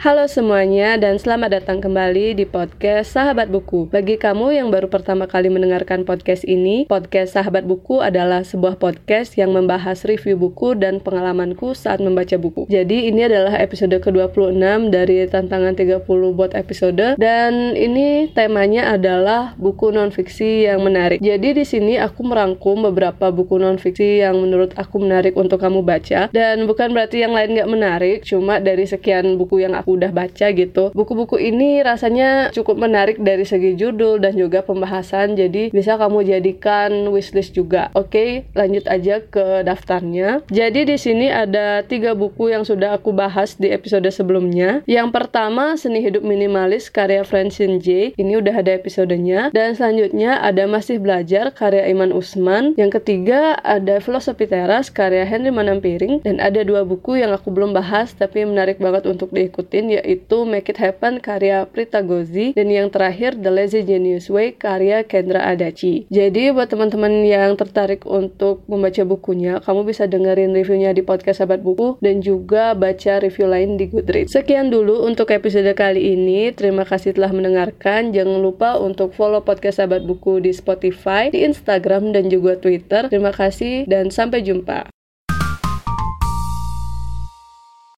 Halo semuanya dan selamat datang kembali di podcast Sahabat Buku. Bagi kamu yang baru pertama kali mendengarkan podcast ini, podcast Sahabat Buku adalah sebuah podcast yang membahas review buku dan pengalamanku saat membaca buku. Jadi ini adalah episode ke-26 dari tantangan 30 buat episode dan ini temanya adalah buku non-fiksi yang menarik. Jadi di sini aku merangkum beberapa buku non-fiksi yang menurut aku menarik untuk kamu baca dan bukan berarti yang lain gak menarik, cuma dari sekian buku yang aku udah baca gitu. Buku-buku ini rasanya cukup menarik dari segi judul dan juga pembahasan, jadi bisa kamu jadikan wishlist juga. Oke, lanjut aja ke daftarnya. Jadi di sini ada tiga buku yang sudah aku bahas di episode sebelumnya. Yang pertama Seni Hidup Minimalis karya Francine J. Ini udah ada episodenya. Dan selanjutnya ada Masih Belajar karya Iman Usman. Yang ketiga ada Filosofi Teras karya Henry Manampiring. Dan ada dua buku yang aku belum bahas tapi menarik banget untuk diikuti yaitu Make It Happen karya Prita Gozi dan yang terakhir The Lazy Genius Way karya Kendra Adachi. Jadi buat teman-teman yang tertarik untuk membaca bukunya, kamu bisa dengerin reviewnya di podcast Sahabat Buku dan juga baca review lain di Goodreads. Sekian dulu untuk episode kali ini. Terima kasih telah mendengarkan. Jangan lupa untuk follow podcast Sahabat Buku di Spotify, di Instagram dan juga Twitter. Terima kasih dan sampai jumpa.